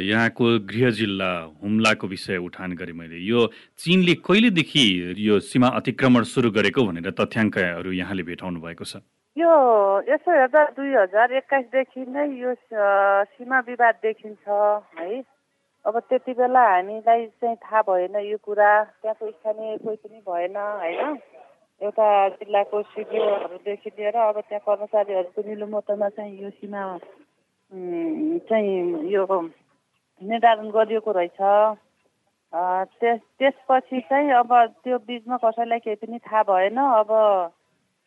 यहाँको गृह जिल्ला हुम्लाको विषय उठान गरेँ मैले। यो चिनले कहिलेदेखि यो सीमा अतिक्रमण सुरु गरेको भनेर तथ्याङ्कहरू यहाँले भेटाउनु भएको छ? यो यसो हेर्दा दुई हजार एक्काइसदेखि नै यो सीमा विवाद देखिन्छ है? अब त्यति बेला हामीलाई चाहिँ थाहा भएन यो कुरा। त्यहाँको स्थानीय कोही पनि भएन होइन? एउटा जिल्लाको सिडिओहरूदेखि लिएर अब त्यहाँ कर्मचारीहरूको निलुमतोमा चाहिँ यो सीमा चाहिँ यो निर्धारण गरिएको रहेछ। त्यस त्यसपछि चाहिँ अब त्यो बिचमा कसैलाई केही पनि थाहा भएन। अब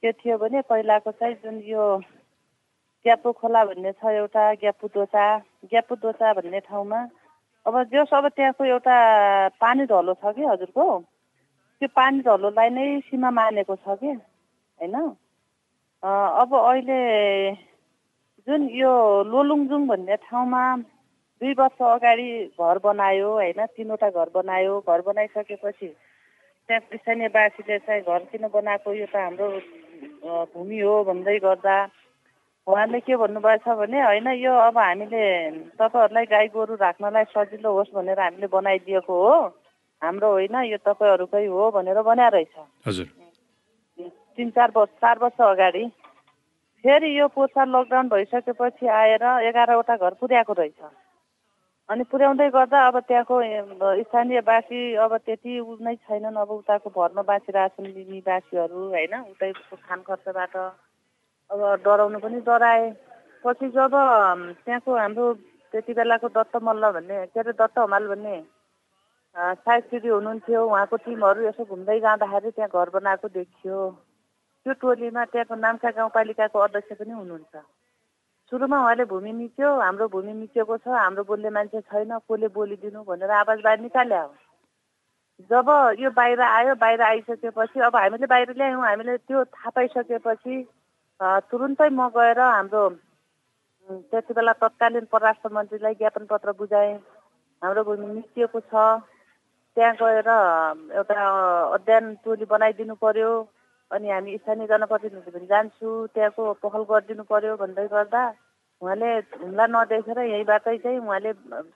के थियो भने पहिलाको चाहिँ जुन यो ग्यापु खोला भन्ने छ एउटा ग्यापु दोचा ग्यापु दोचा भन्ने ठाउँमा अब जस अब त्यहाँको एउटा पानी ढलो छ कि हजुरको? त्यो पानी ढलोलाई नै सीमा मानेको छ कि होइन? अब अहिले जुन यो लोलुङजुङ भन्ने ठाउँमा दुई वर्ष अगाडि घर बनायो होइन? तिनवटा घर बनायो। घर बनाइसकेपछि त्यहाँ स्थानीयवासीले चाहिँ घर किन बनाएको? यो त हाम्रो भूमि हो भन्दै गर्दा उहाँले के भन्नुभएछ भने होइन यो अब हामीले तपाईँहरूलाई गाई गोरु राख्नलाई सजिलो होस् भनेर हामीले बनाइदिएको हो। हाम्रो होइन यो तपाईँहरूकै हो भनेर बनाएर रहेछ। तिन चार वर्ष चार वर्ष अगाडि फेरि यो पोचा लकडाउन भइसकेपछि आएर एघारवटा घर पुर्याएको रहेछ। अनि पुर्याउँदै गर्दा अब त्यहाँको स्थानीयवासी अब त्यति उ नै छैनन्। अब उताको भरमा बाँचिरहेछन् निवासीहरू होइन? उतैको खान खर्चबाट अब डराउनु पनि डराए। पछि जब त्यहाँको हाम्रो त्यति बेलाको दत्त मल्ल भन्ने के अरे दत्त हमाल भन्ने सायद हुनुहुन्थ्यो। उहाँको टिमहरू यसो घुम्दै जाँदाखेरि त्यहाँ घर बनाएको देखियो। त्यो टोलीमा त्यहाँको नाम्चा गाउँपालिकाको अध्यक्ष पनि हुनुहुन्छ। सुरुमा उहाँले भूमि मिच्यो हाम्रो भूमि मिचेको छ हाम्रो बोल्ने मान्छे छैन कसले बोलिदिनु भनेर आवाज बाहिर निकाल्यो जब यो बाहिर आयो बाहिर आइसकेपछि अब हामीले बाहिर ल्यायौँ हामीले त्यो थाहा पाइसकेपछि तुरुन्तै म गएर हाम्रो त्यति बेला तत्कालीन परराष्ट्र मन्त्रीलाई ज्ञापन पत्र बुझाएँ हाम्रो भूमि मिचिएको छ त्यहाँ गएर एउटा अध्ययन टोली बनाइदिनु पर्यो अनि हामी स्थानीय जनप्रतिनिधि पनि जान्छु त्यहाँको पहल गरिदिनु पर्यो भन्दै गर्दा उहाँले हुम्ला नदेखेर यहीँबाटै चाहिँ उहाँले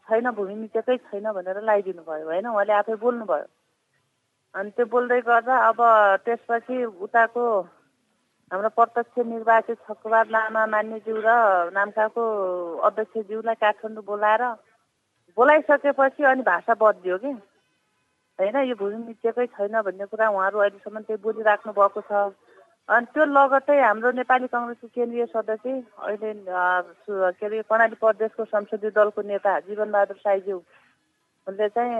छैन भूमि मिचेकै छैन भनेर लगाइदिनु भयो होइन? उहाँले आफै बोल्नुभयो। अनि त्यो बोल्दै गर्दा अब त्यसपछि उताको हाम्रो प्रत्यक्ष निर्वाचित छकबार लामा मान्यज्यू र नाम्काको अध्यक्षज्यूलाई काठमाडौँ बोलाएर बोलाइसकेपछि अनि भाषा बद्लियो कि। होइन यो भूमि मिचेकै छैन भन्ने कुरा उहाँहरू अहिलेसम्म त्यही बोलिराख्नु भएको छ। अनि त्यो लगत्तै हाम्रो नेपाली कङ्ग्रेसको केन्द्रीय सदस्य अहिले के अरे कर्णाली प्रदेशको संसदीय दलको नेता जीवनबहादुर साईज्यू उसले चाहिँ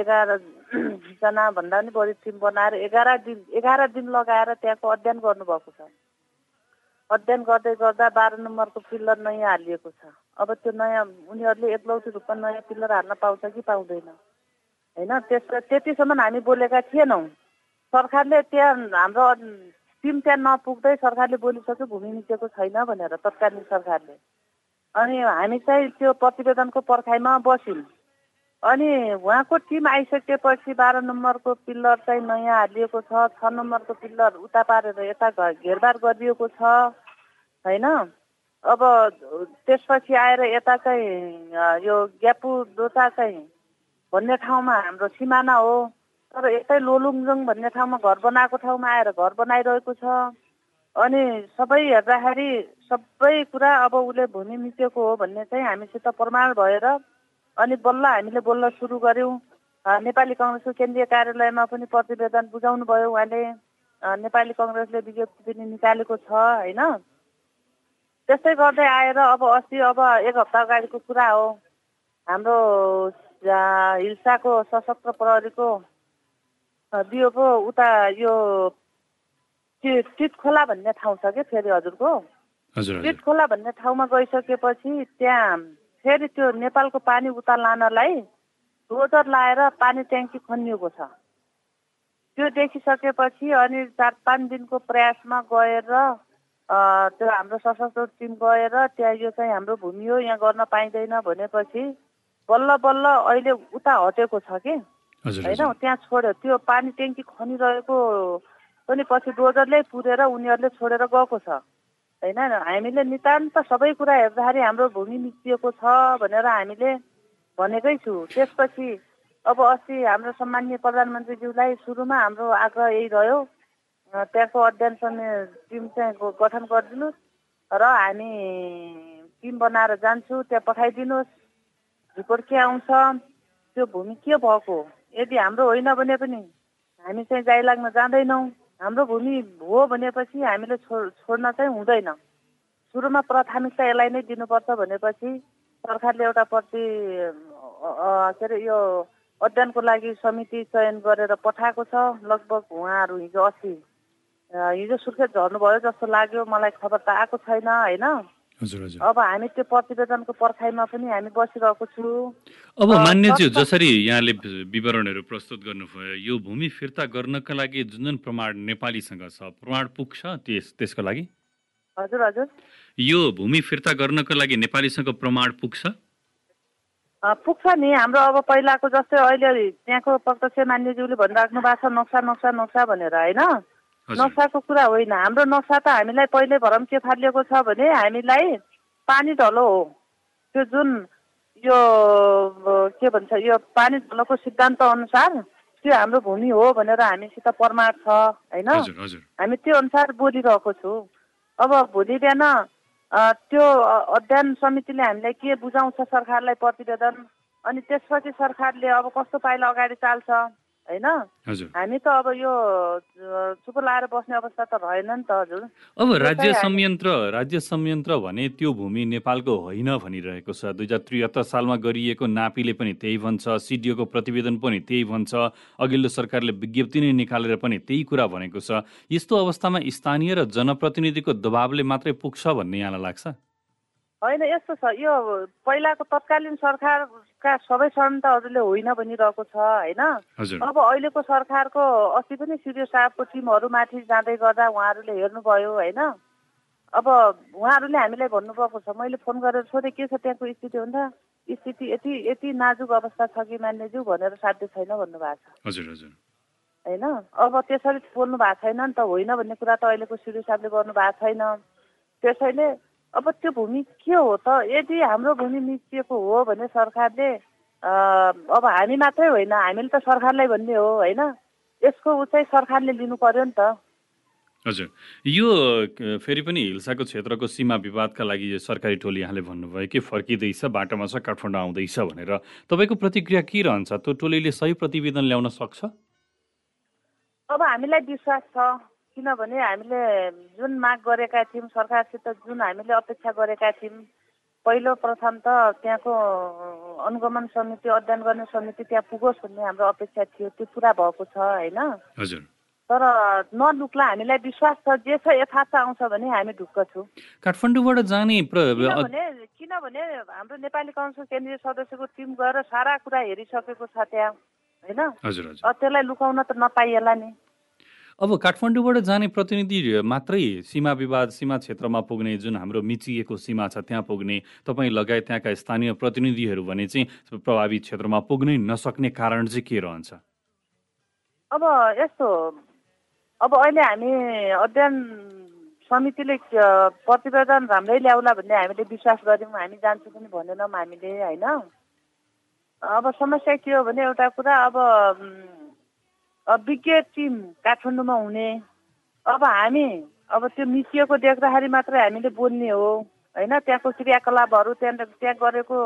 एघारजना भन्दा पनि बढी टिम बनाएर एघार दिन एघार दिन लगाएर त्यहाँको अध्ययन गर्नुभएको छ। अध्ययन गर्दै गर्दा बाह्र नम्बरको पिल्लर नयाँ हालिएको छ। अब त्यो नयाँ उनीहरूले एकलौटी रूपमा नयाँ पिल्लर हाल्न पाउँछ कि पाउँदैन? होइन त्यस त्यतिसम्म हामी बोलेका थिएनौँ। सरकारले त्यहाँ हाम्रो टिम त्यहाँ नपुग्दै सरकारले बोलिसक्यो भूमि मिचेको छैन भनेर तत्कालीन सरकारले। अनि हामी चाहिँ त्यो प्रतिवेदनको पर्खाइमा बस्यौँ। अनि उहाँको टिम आइसकेपछि बाह्र नम्बरको पिल्लर चाहिँ नयाँ हालिएको छ छ नम्बरको पिल्लर उता पारेर यता घेरबार गरिएको छ होइन? अब त्यसपछि आएर यता चाहिँ यो ग्यापु दोचा चाहिँ भन्ने ठाउँमा हाम्रो सिमाना हो। तर यतै लोलुङजुङ भन्ने ठाउँमा घर बनाएको ठाउँमा आएर घर बनाइरहेको छ। अनि सबै हेर्दाखेरि सबै कुरा अब उसले भूमि मिचेको हो भन्ने चाहिँ हामीसित प्रमाण भएर अनि बल्ल हामीले बोल्न सुरु गऱ्यौँ। नेपाली कङ्ग्रेसको केन्द्रीय कार्यालयमा पनि प्रतिवेदन बुझाउनु भयो उहाँले नेपाली कङ्ग्रेसले विज्ञप्ति पनि निकालेको छ होइन? त्यस्तै गर्दै आएर अब अस्ति अब एक हप्ता अगाडिको कुरा हो। हाम्रो हिल्साको सशस्त्र प्रहरीको दियोको उता यो चित खोला भन्ने ठाउँ छ कि फेरि हजुरको? चित खोला भन्ने ठाउँमा गइसकेपछि त्यहाँ फेरि त्यो नेपालको पानी उता लानलाई डोजर लाएर पानी ट्याङ्की खनिएको छ। त्यो देखिसकेपछि अनि चार पाँच दिनको प्रयासमा गएर त्यो हाम्रो सशस्त्र टिम गएर त्यहाँ यो चाहिँ हाम्रो भूमि हो यहाँ गर्न पाइँदैन भनेपछि बल्ल बल्ल अहिले उता हटेको छ कि? होइन त्यहाँ छोड्यो। त्यो पानी ट्याङ्की खनिरहेको पनि पछि डोजरले पुरेर उनीहरूले छोडेर गएको छ। होइन हामीले नितान्त सबै कुरा हेर्दाखेरि हाम्रो भूमि मिचिएको छ भनेर हामीले भनेकै छु। त्यसपछि अब अस्ति हाम्रो सम्मान्य प्रधानमन्त्रीज्यूलाई सुरुमा हाम्रो आग्रह यही रह्यो। त्यहाँको अध्ययन समय टिम चाहिँ गठन गरिदिनुहोस् र हामी टिम बनाएर जान्छु त्यहाँ पठाइदिनुहोस्। रिपोर्ट के आउँछ त्यो भूमि के भएको यदि हाम्रो होइन भने पनि हामी चाहिँ गाई लाग्न जाँदैनौँ हाम्रो भूमि हो भनेपछि हामीले छोड्न चाहिँ हुँदैन सुरुमा प्राथमिकता यसलाई नै दिनुपर्छ भनेपछि सरकारले एउटा प्रति के अरे यो अध्ययनको लागि समिति चयन गरेर पठाएको छ लगभग उहाँहरू हिजो अस्ति हिजो सुर्खेत झर्नुभयो जस्तो लाग्यो मलाई खबर त आएको छैन होइन अब हामी त्यो प्रतिवेदनको पर्खाइमा पनि हामी बसिरहेको छु। अब मान्यज्यू जसरी यहाँले विवरणहरू प्रस्तुत गर्नुभयो यो भूमि फिर्ता गर्नका लागि जुन जुन प्रमाण नेपालीसँग छ प्रमाण पुग्छ त्यस त्यसको लागि? हजुर हजुर। यो भूमि फिर्ता गर्नको लागि नेपालीसँग प्रमाण पुग्छ? पुग्छ नि। हाम्रो अब पहिलाको जस्तै अहिले त्यहाँको प्रत्यक्ष मान्यज्यूले भनिराख्नु भएको छ नक्सा नक्सा नक्सा भनेर होइन? नक्साको कुरा होइन। हाम्रो नक्सा त हामीलाई पहिले भरम के फालिएको छ भने हामीलाई पानी ढलो हो। त्यो जुन यो के भन्छ यो पानी ढलोको सिद्धान्त अनुसार त्यो हाम्रो भूमि हो भनेर हामीसित प्रमाण छ होइन? हामी त्यो अनुसार बोलिरहेको छु। अब भोलि बिहान त्यो अध्ययन समितिले हामीलाई के बुझाउँछ सरकारलाई प्रतिवेदन? अनि त्यसपछि सरकारले अब कस्तो पाइला अगाडि चाल्छ? होइन? हामी त अब यो चुप लाएर बस्ने अवस्था त रहेन नि त हजुर। अब राज्य संयन्त्र राज्य संयन्त्र भने त्यो भूमि नेपालको होइन भनिरहेको छ। दुई हजार त्रिहत्तर सालमा गरिएको नापीले पनि त्यही भन्छ सिडिओको प्रतिवेदन पनि त्यही भन्छ अघिल्लो सरकारले विज्ञप्ति नै निकालेर पनि त्यही कुरा भनेको छ। यस्तो अवस्थामा स्थानीय र जनप्रतिनिधिको दबावले मात्रै पुग्छ भन्ने यहाँलाई लाग्छ? होइन यस्तो छ। यो पहिलाको तत्कालीन सरकारका सबै संयन्त्रहरूले होइन भनिरहेको छ होइन? अब अहिलेको सरकारको अस्ति पनि सिडिओ साहबको टिमहरू माथि जाँदै गर्दा उहाँहरूले हेर्नुभयो होइन? अब उहाँहरूले हामीलाई भन्नुभएको छ मैले फोन गरेर सोधेँ के छ त्यहाँको स्थिति भन्दा स्थिति यति यति नाजुक अवस्था छ कि मान्यज्यू भनेर साध्य छैन भन्नुभएको छ। हजुर हजुर। होइन? अब त्यसरी बोल्नु भएको छैन नि त होइन भन्ने कुरा त अहिलेको सिडिओ साहबले गर्नु भएको छैन। त्यसैले अब त्यो भूमि के हो त? यदि हाम्रो भूमि मिचिएको हो भने सरकारले अब हामी मात्रै होइन हामीले त सरकारलाई भन्ने हो होइन? यसको चाहिँ सरकारले लिनु पर्यो नि त। हजुर। यो फेरि पनि हिल्साको क्षेत्रको सीमा विवादका लागि सरकारी टोली यहाँले भन्नुभयो कि फर्किँदैछ बाटोमा छ काठमाडौँ आउँदैछ भनेर। तपाईँको प्रतिक्रिया के रहन्छ? त्यो टोलीले सही प्रतिवेदन ल्याउन सक्छ? अब हामीलाई विश्वास छ। किनभने हामीले जुन माग गरेका थियौँ सरकारसित जुन हामीले अपेक्षा गरेका थियौँ पहिलो प्रथम त त्यहाँको अनुगमन समिति अध्ययन गर्ने समिति त्यहाँ पुगोस् भन्ने हाम्रो अपेक्षा थियो। त्यो पुरा भएको छ होइन? तर नलुक्ला हामीलाई विश्वास छ जे छ यथार्थ आउँछ भने हामी ढुक्क छौँ। काठमाडौँ जाने किनभने किनभने हाम्रो नेपाली काउन्सिल केन्द्रीय सदस्यको टिम गएर सारा कुरा हेरिसकेको छ त्यहाँ होइन? त्यसलाई लुकाउन त नपाइएला नि। अब काठमाडौँबाट जाने प्रतिनिधि मात्रै सीमा विवाद सीमा क्षेत्रमा पुग्ने जुन हाम्रो मिचिएको सीमा छ त्यहाँ पुग्ने तपाईँ लगायत त्यहाँका स्थानीय प्रतिनिधिहरू भने चाहिँ प्रभावित क्षेत्रमा पुग्नै नसक्ने कारण चाहिँ के रहन्छ? अब यस्तो अब अहिले हामी अध्ययन समितिले प्रतिवेदन राम्रै ल्याउला भन्ने हामीले विश्वास गऱ्यौँ। हामी जान्छौँ पनि भनेनौँ हामीले होइन? अब समस्या के हो भने एउटा कुरा अब विज्ञ टिम काठमाडौँमा हुने। अब हामी अब त्यो मिसिएको देख्दाखेरि मात्रै हामीले बोल्ने हो। होइन त्यहाँको क्रियाकलापहरू त्यहाँ त्यहाँ गरेको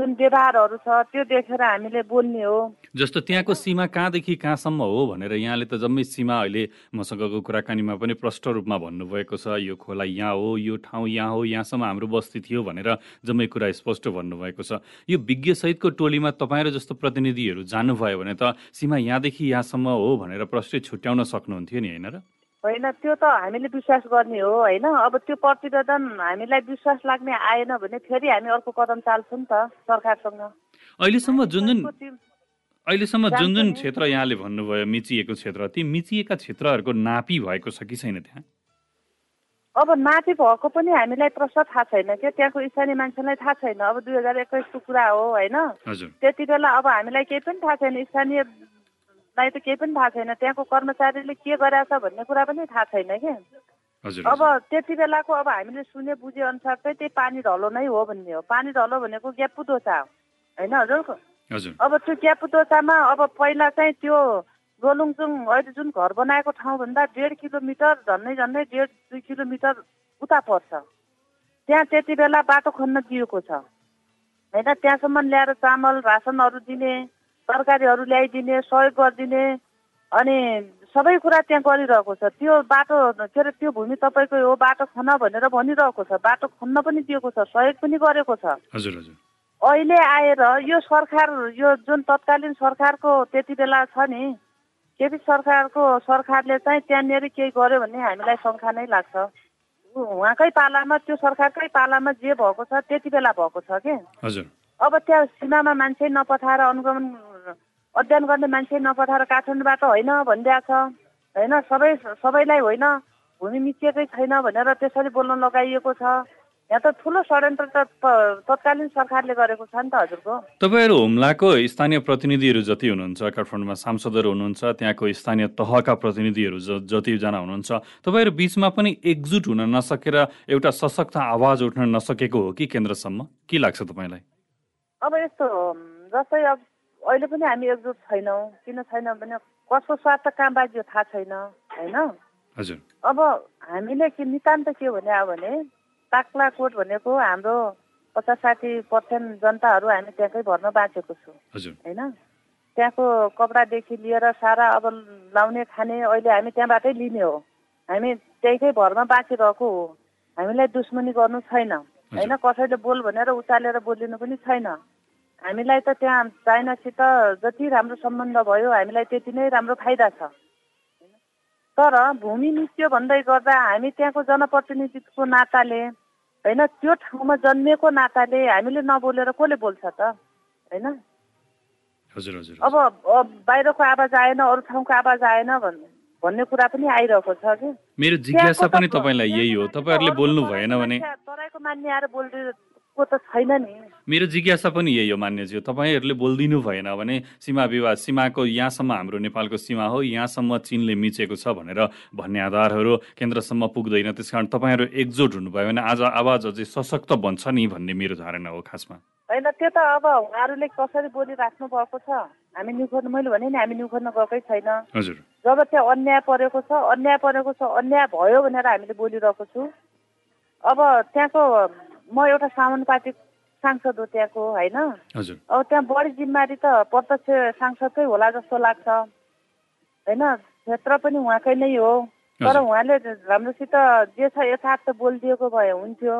जुन व्यवहारहरू छ त्यो देखेर हामीले बोल्ने हो। जस्तो त्यहाँको सीमा कहाँदेखि कहाँसम्म हो भनेर यहाँले त जम्मै सीमा अहिले मसँगको कुराकानीमा पनि प्रष्ट रूपमा भन्नुभएको छ यो खोला यहाँ हो यो ठाउँ यहाँ हो यहाँसम्म हाम्रो बस्ती थियो भनेर जम्मै कुरा स्पष्ट भन्नुभएको छ। यो विज्ञसहितको टोलीमा तपाईँ र जस्तो प्रतिनिधिहरू जानुभयो भने त सीमा यहाँदेखि यहाँसम्म हो भनेर प्रष्टै छुट्याउन सक्नुहुन्थ्यो नि होइन र? होइन त्यो त हामीले विश्वास गर्ने हो होइन। अब त्यो प्रतिवेदन हामीलाई विश्वास लाग्ने आएन भने फेरि हामी अर्को कदम चाल्छौँ नि त सरकारसँग। अहिलेसम्म जुन जुन अहिलेसम्म जुन जुन। क्षेत्र यहाँले भन्नुभयो मिचिएको क्षेत्र ती मिचिएका क्षेत्रहरूको नापी भएको छ कि छैन त्यहाँ? अब नाति भएको पनि हामीलाई प्रश्न थाहा छैन क्या। त्यहाँको स्थानीय मान्छेलाई थाहा छैन। अब दुई हजार एक्काइसको कुरा हो होइन। त्यति बेला अब हामीलाई केही पनि थाहा छैन। स्थानीयलाई त केही पनि थाहा छैन। त्यहाँको कर्मचारीले के गरेछ भन्ने कुरा पनि थाहा छैन हजुर अब। त्यति बेलाको अब हामीले सुने बुझे अनुसार चाहिँ त्यही पानी ढलो नै हो भन्ने हो। पानी ढलो भनेको ग्यापुदो छ होइन हजुर। अब त्यो क्यापुतोचामा अब पहिला चाहिँ त्यो रोलुङचुङ अहिले जुन घर बनाएको ठाउँभन्दा डेढ किलोमिटर झन्डै झन्डै डेढ दुई किलोमिटर उता पर्छ। त्यहाँ त्यति बेला बाटो खन्न दिएको छ। होइन त्यहाँसम्म ल्याएर चामल रासनहरू दिने तरकारीहरू ल्याइदिने सहयोग गरिदिने अनि सबै कुरा त्यहाँ गरिरहेको छ। त्यो बाटो के अरे त्यो भूमि तपाईँको हो बाटो खन भनेर भनिरहेको छ। बाटो खन्न पनि दिएको छ सहयोग पनि गरेको छ। हजुर हजुर। अहिले आएर यो सरकार यो जुन तत्कालीन सरकारको त्यति बेला छ नि केपी सरकारको सरकारले चाहिँ त्यहाँनिर केही गर्यो भने हामीलाई शङ्का नै लाग्छ। उहाँकै पालामा त्यो सरकारकै पालामा जे भएको छ त्यति बेला भएको छ कि? हजुर। अब त्यहाँ सीमामा मान्छे नपठाएर अनुगमन अध्ययन गर्ने मान्छे नपठाएर काठमाडौँबाट होइन भनिरहेको छ। होइन सबै सबैलाई होइन भूमि मिचिएकै छैन भनेर त्यसरी बोल्न लगाइएको छ। यहाँ त ठुलो षड्यन्त्र त तत्कालीन सरकारले गरेको छ नि त हजुरको। तपाईँहरू हुम्लाको स्थानीय प्रतिनिधिहरू जति हुनुहुन्छ काठमाडौँमा सांसदहरू हुनुहुन्छ त्यहाँको स्थानीय तहका प्रतिनिधिहरू ज जतिजना हुनुहुन्छ तपाईँहरू बिचमा पनि एकजुट हुन नसकेर एउटा सशक्त आवाज उठ्न नसकेको हो कि केन्द्रसम्म? के लाग्छ तपाईँलाई? अब यस्तो हो, जस्तै अब अहिले पनि हामी एकजुट छैनौँ। किन छैनौँ भने कसको स्वार्थ कहाँ बाजियो थाहा छैन होइन? अब हामीले के नितान्त के भने अब भने ताक्लाकोट भनेको हाम्रो पचास साठी पर्सेन्ट जनताहरू हामी त्यहाँकै भर्न बाँचेको छु होइन? त्यहाँको कपडादेखि लिएर सारा अब लाउने खाने अहिले हामी त्यहाँबाटै लिने हो। हामी त्यहीकै भरमा बाँचिरहेको हो। हामीलाई दुश्मनी गर्नु छैन होइन? कसैले बोल भनेर उचालेर बोलिनु पनि छैन। हामीलाई त त्यहाँ चाइनासित जति राम्रो सम्बन्ध भयो हामीलाई त्यति नै राम्रो फाइदा छ। तर भूमि मिच्यो भन्दै गर्दा हामी त्यहाँको जनप्रतिनिधित्वको नाताले होइन त्यो ठाउँमा जन्मिएको नाताले हामीले नबोलेर कसले बोल्छ त? होइन? हजुर हजुर अब बाहिरको आवाज आएन अरू ठाउँको आवाज आएन भन् भन्ने कुरा पनि आइरहेको छ कि? मेरो जिज्ञासा पनि तपाईँलाई यही हो। तपाईँहरूले बोल्नु भएन भने तराईको मान्ने आएर बोलिदिएको त छैन नि। मेरो जिज्ञासा पनि यही हो मान्यज्यू। तपाईँहरूले बोलिदिनु भएन भने सीमा विवाद सीमाको यहाँसम्म हाम्रो नेपालको सीमा हो यहाँसम्म चिनले मिचेको छ भनेर भन्ने आधारहरू केन्द्रसम्म पुग्दैन। त्यस कारण तपाईँहरू एकजुट हुनुभयो भने आज आवाज अझै सशक्त बन्छ नि भन्ने मेरो धारणा हो खासमा। होइन त्यो त अब उहाँहरूले कसरी बोलिराख्नु भएको छ? हामी निखोर्न मैले भने नि हामी निखोर्न गएकै छैन। हजुर। जब त्यहाँ अन्याय परेको छ अन्याय परेको छ अन्याय भयो भनेर हामीले बोलिरहेको छु। अब त्यहाँको म एउटा सामान्य पार्टी सांसद हो त्यहाँको होइन? हजुर। अब त्यहाँ बढी जिम्मेवारी त प्रत्यक्ष सांसदकै होला जस्तो लाग्छ। होइन? क्षेत्र पनि उहाँकै नै हो। तर। उहाँले राम्रोसित जे छ यथार्थ बोलिदिएको भए हुन्थ्यो।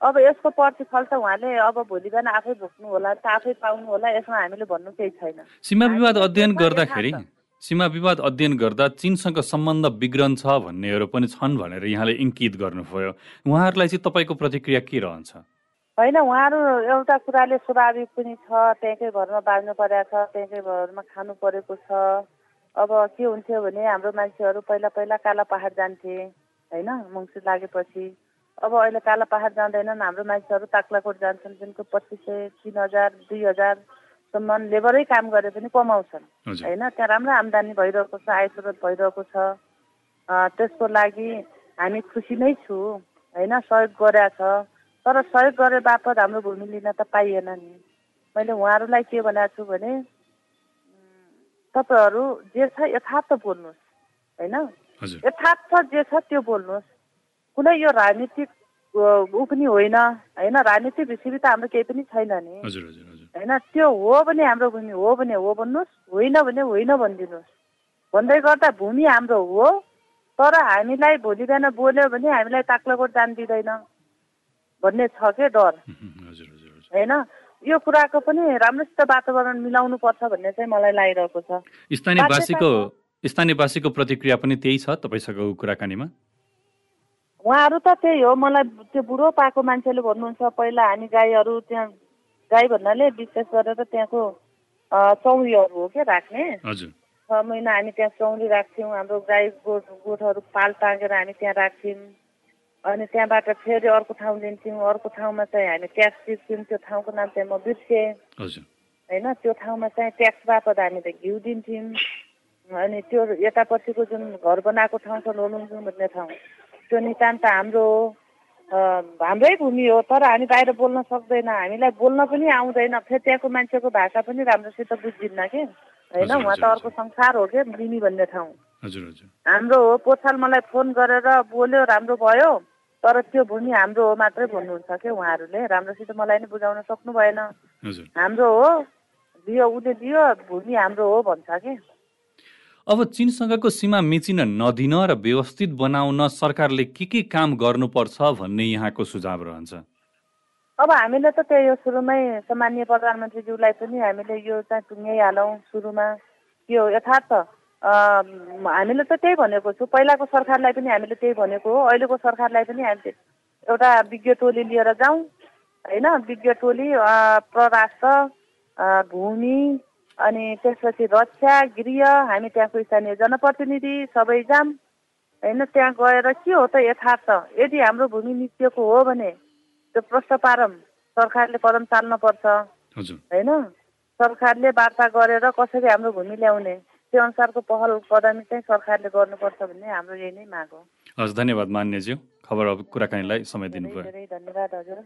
अब यसको प्रतिफल त उहाँले अब भोलि बिहान आफै भोग्नु होला त आफै पाउनु होला यसमा हामीले भन्नु केही छैन। सीमा विवाद अध्ययन गर्दाखेरि सीमा विवाद अध्ययन गर्दा चीनसँग सम्बन्ध बिग्रन्छ भन्नेहरू पनि छन् भनेर यहाँले इङ्कित गर्नुभयो। उहाँहरूलाई चाहिँ तपाईँको प्रतिक्रिया के रहन्छ? होइन उहाँहरू एउटा कुराले स्वाभाविक पनि छ त्यहीँकै घरमा बाँच्नु परेको छ त्यहीँकै घरमा खानु परेको छ। अब के हुन्थ्यो भने हाम्रो मान्छेहरू पहिला पहिला काला पहाड जान्थे होइन मङ्सिर लागेपछि। अब अहिले काला पहाड जाँदैनन् हाम्रो मान्छेहरू ताक्लाकोट जान्छन् जुनको पच्चिस सय तिन हजार दुई हजारसम्म लेबरै काम गरे पनि कमाउँछन्। होइन? त्यहाँ राम्रो आम्दानी भइरहेको छ आय स्रोत भइरहेको छ। त्यसको लागि हामी खुसी नै छु। होइन? सहयोग गरेका छ। तर सहयोग गरे बापत हाम्रो भूमि लिन त पाइएन नि। मैले उहाँहरूलाई के भनेको छु भने तपाईँहरू जे छ यथार्थ बोल्नुहोस्। होइन? यथार्थ जे छ त्यो बोल्नुहोस्। कुनै यो राजनीतिक ऊ पनि होइन। होइन? राजनीतिक भिसिबी त हाम्रो केही पनि छैन नि। होइन त्यो हो भने हाम्रो भूमि हो भने हो भन्नुहोस् होइन भने होइन भनिदिनुहोस्। भन्दै गर्दा भूमि हाम्रो हो तर हामीलाई भोलि बिहान बोल्यो भने हामीलाई ताक्लाकोट जान दिँदैन। भन्ने छ के डर? होइन यो कुराको पनि राम्रोसित वातावरण मिलाउनु पर्छ भन्ने चाहिँ मलाई लागिरहेको छ। स्थानीयवासीको स्थानीयवासीको प्रतिक्रिया पनि त्यही छ तपाईँसँगको कुराकानीमा? उहाँहरू त त्यही हो मलाई त्यो बुढो पाएको मान्छेले भन्नुहुन्छ पहिला हामी गाईहरू त्यहाँ गाई भन्नाले विशेष गरेर त्यहाँको चौरीहरू हो क्या राख्ने। छ महिना हामी त्यहाँ चौरी राख्थ्यौँ हाम्रो गाई गोठ गोठहरू पाल टाँगेर हामी त्यहाँ राख्थ्यौँ। अनि त्यहाँबाट फेरि अर्को ठाउँ लिन्थ्यौँ अर्को ठाउँमा चाहिँ हामी ट्याक्स तिर्थ्यौँ त्यो ठाउँको नाम चाहिँ म बिर्सेँ। होइन त्यो ठाउँमा चाहिँ ट्याक्स बापत हामीले घिउ दिन्थ्यौँ। अनि त्यो यतापट्टिको जुन घर बनाएको ठाउँ छ लोलुङजुङ भन्ने ठाउँ त्यो नितान्त हाम्रो हो। हाम्रै भूमि हो तर हामी बाहिर बोल्न सक्दैन। हामीलाई बोल्न पनि आउँदैन। फेरि त्यहाँको मान्छेको भाषा पनि राम्रोसित बुझिन्न के? होइन? उहाँ त अर्को संसार हो के? लिमी भन्ने ठाउँ। हाम्रो हो पोथाल मलाई फोन गरेर बोल्यो राम्रो भयो। तर त्यो भूमि हाम्रो हो मात्रै भन्नुहुन्छ कि उहाँहरूले? राम्रोसित मलाई नै बुझाउन सक्नु भएन। हाम्रो हो। दियो उसले दियो भूमि हाम्रो हो भन्छ कि? अब चिनसँगको सीमा मिचिन नदिन र व्यवस्थित बनाउन सरकारले के के काम गर्नुपर्छ भन्ने यहाँको सुझाव रहन्छ। अब हामीले त त्यही हो सुरुमै सामान्य प्रधानमन्त्रीज्यूलाई पनि हामीले यो चाहिँ टुङ्ग्याइहालौँ सुरुमा। यो यथार्थ हामीले त त्यही भनेको छु। पहिलाको सरकारलाई पनि हामीले त्यही भनेको हो। अहिलेको सरकारलाई पनि हामीले एउटा विज्ञ टोली लिएर जाउँ। होइन विज्ञ टोली परराष्ट्र भूमि अनि त्यसपछि रक्षा गृह हामी त्यहाँको स्थानीय जनप्रतिनिधि सबै जाऊँ होइन त्यहाँ गएर के हो त यथार्थ? यदि हाम्रो भूमि निस्किएको हो भने त्यो प्रश्न पारौँ सरकारले कदम चाल्नुपर्छ हजुर। होइन? सरकारले वार्ता गरेर कसरी हाम्रो भूमि ल्याउने त्यो अनुसारको पहल कदमी चाहिँ सरकारले गर्नुपर्छ भन्ने हाम्रो यही नै माग हो। हस् धन्यवाद मान्यज्यू। खबर अब कुराकानीलाई समय दिनुभयो। धेरै धन्यवाद हजुर।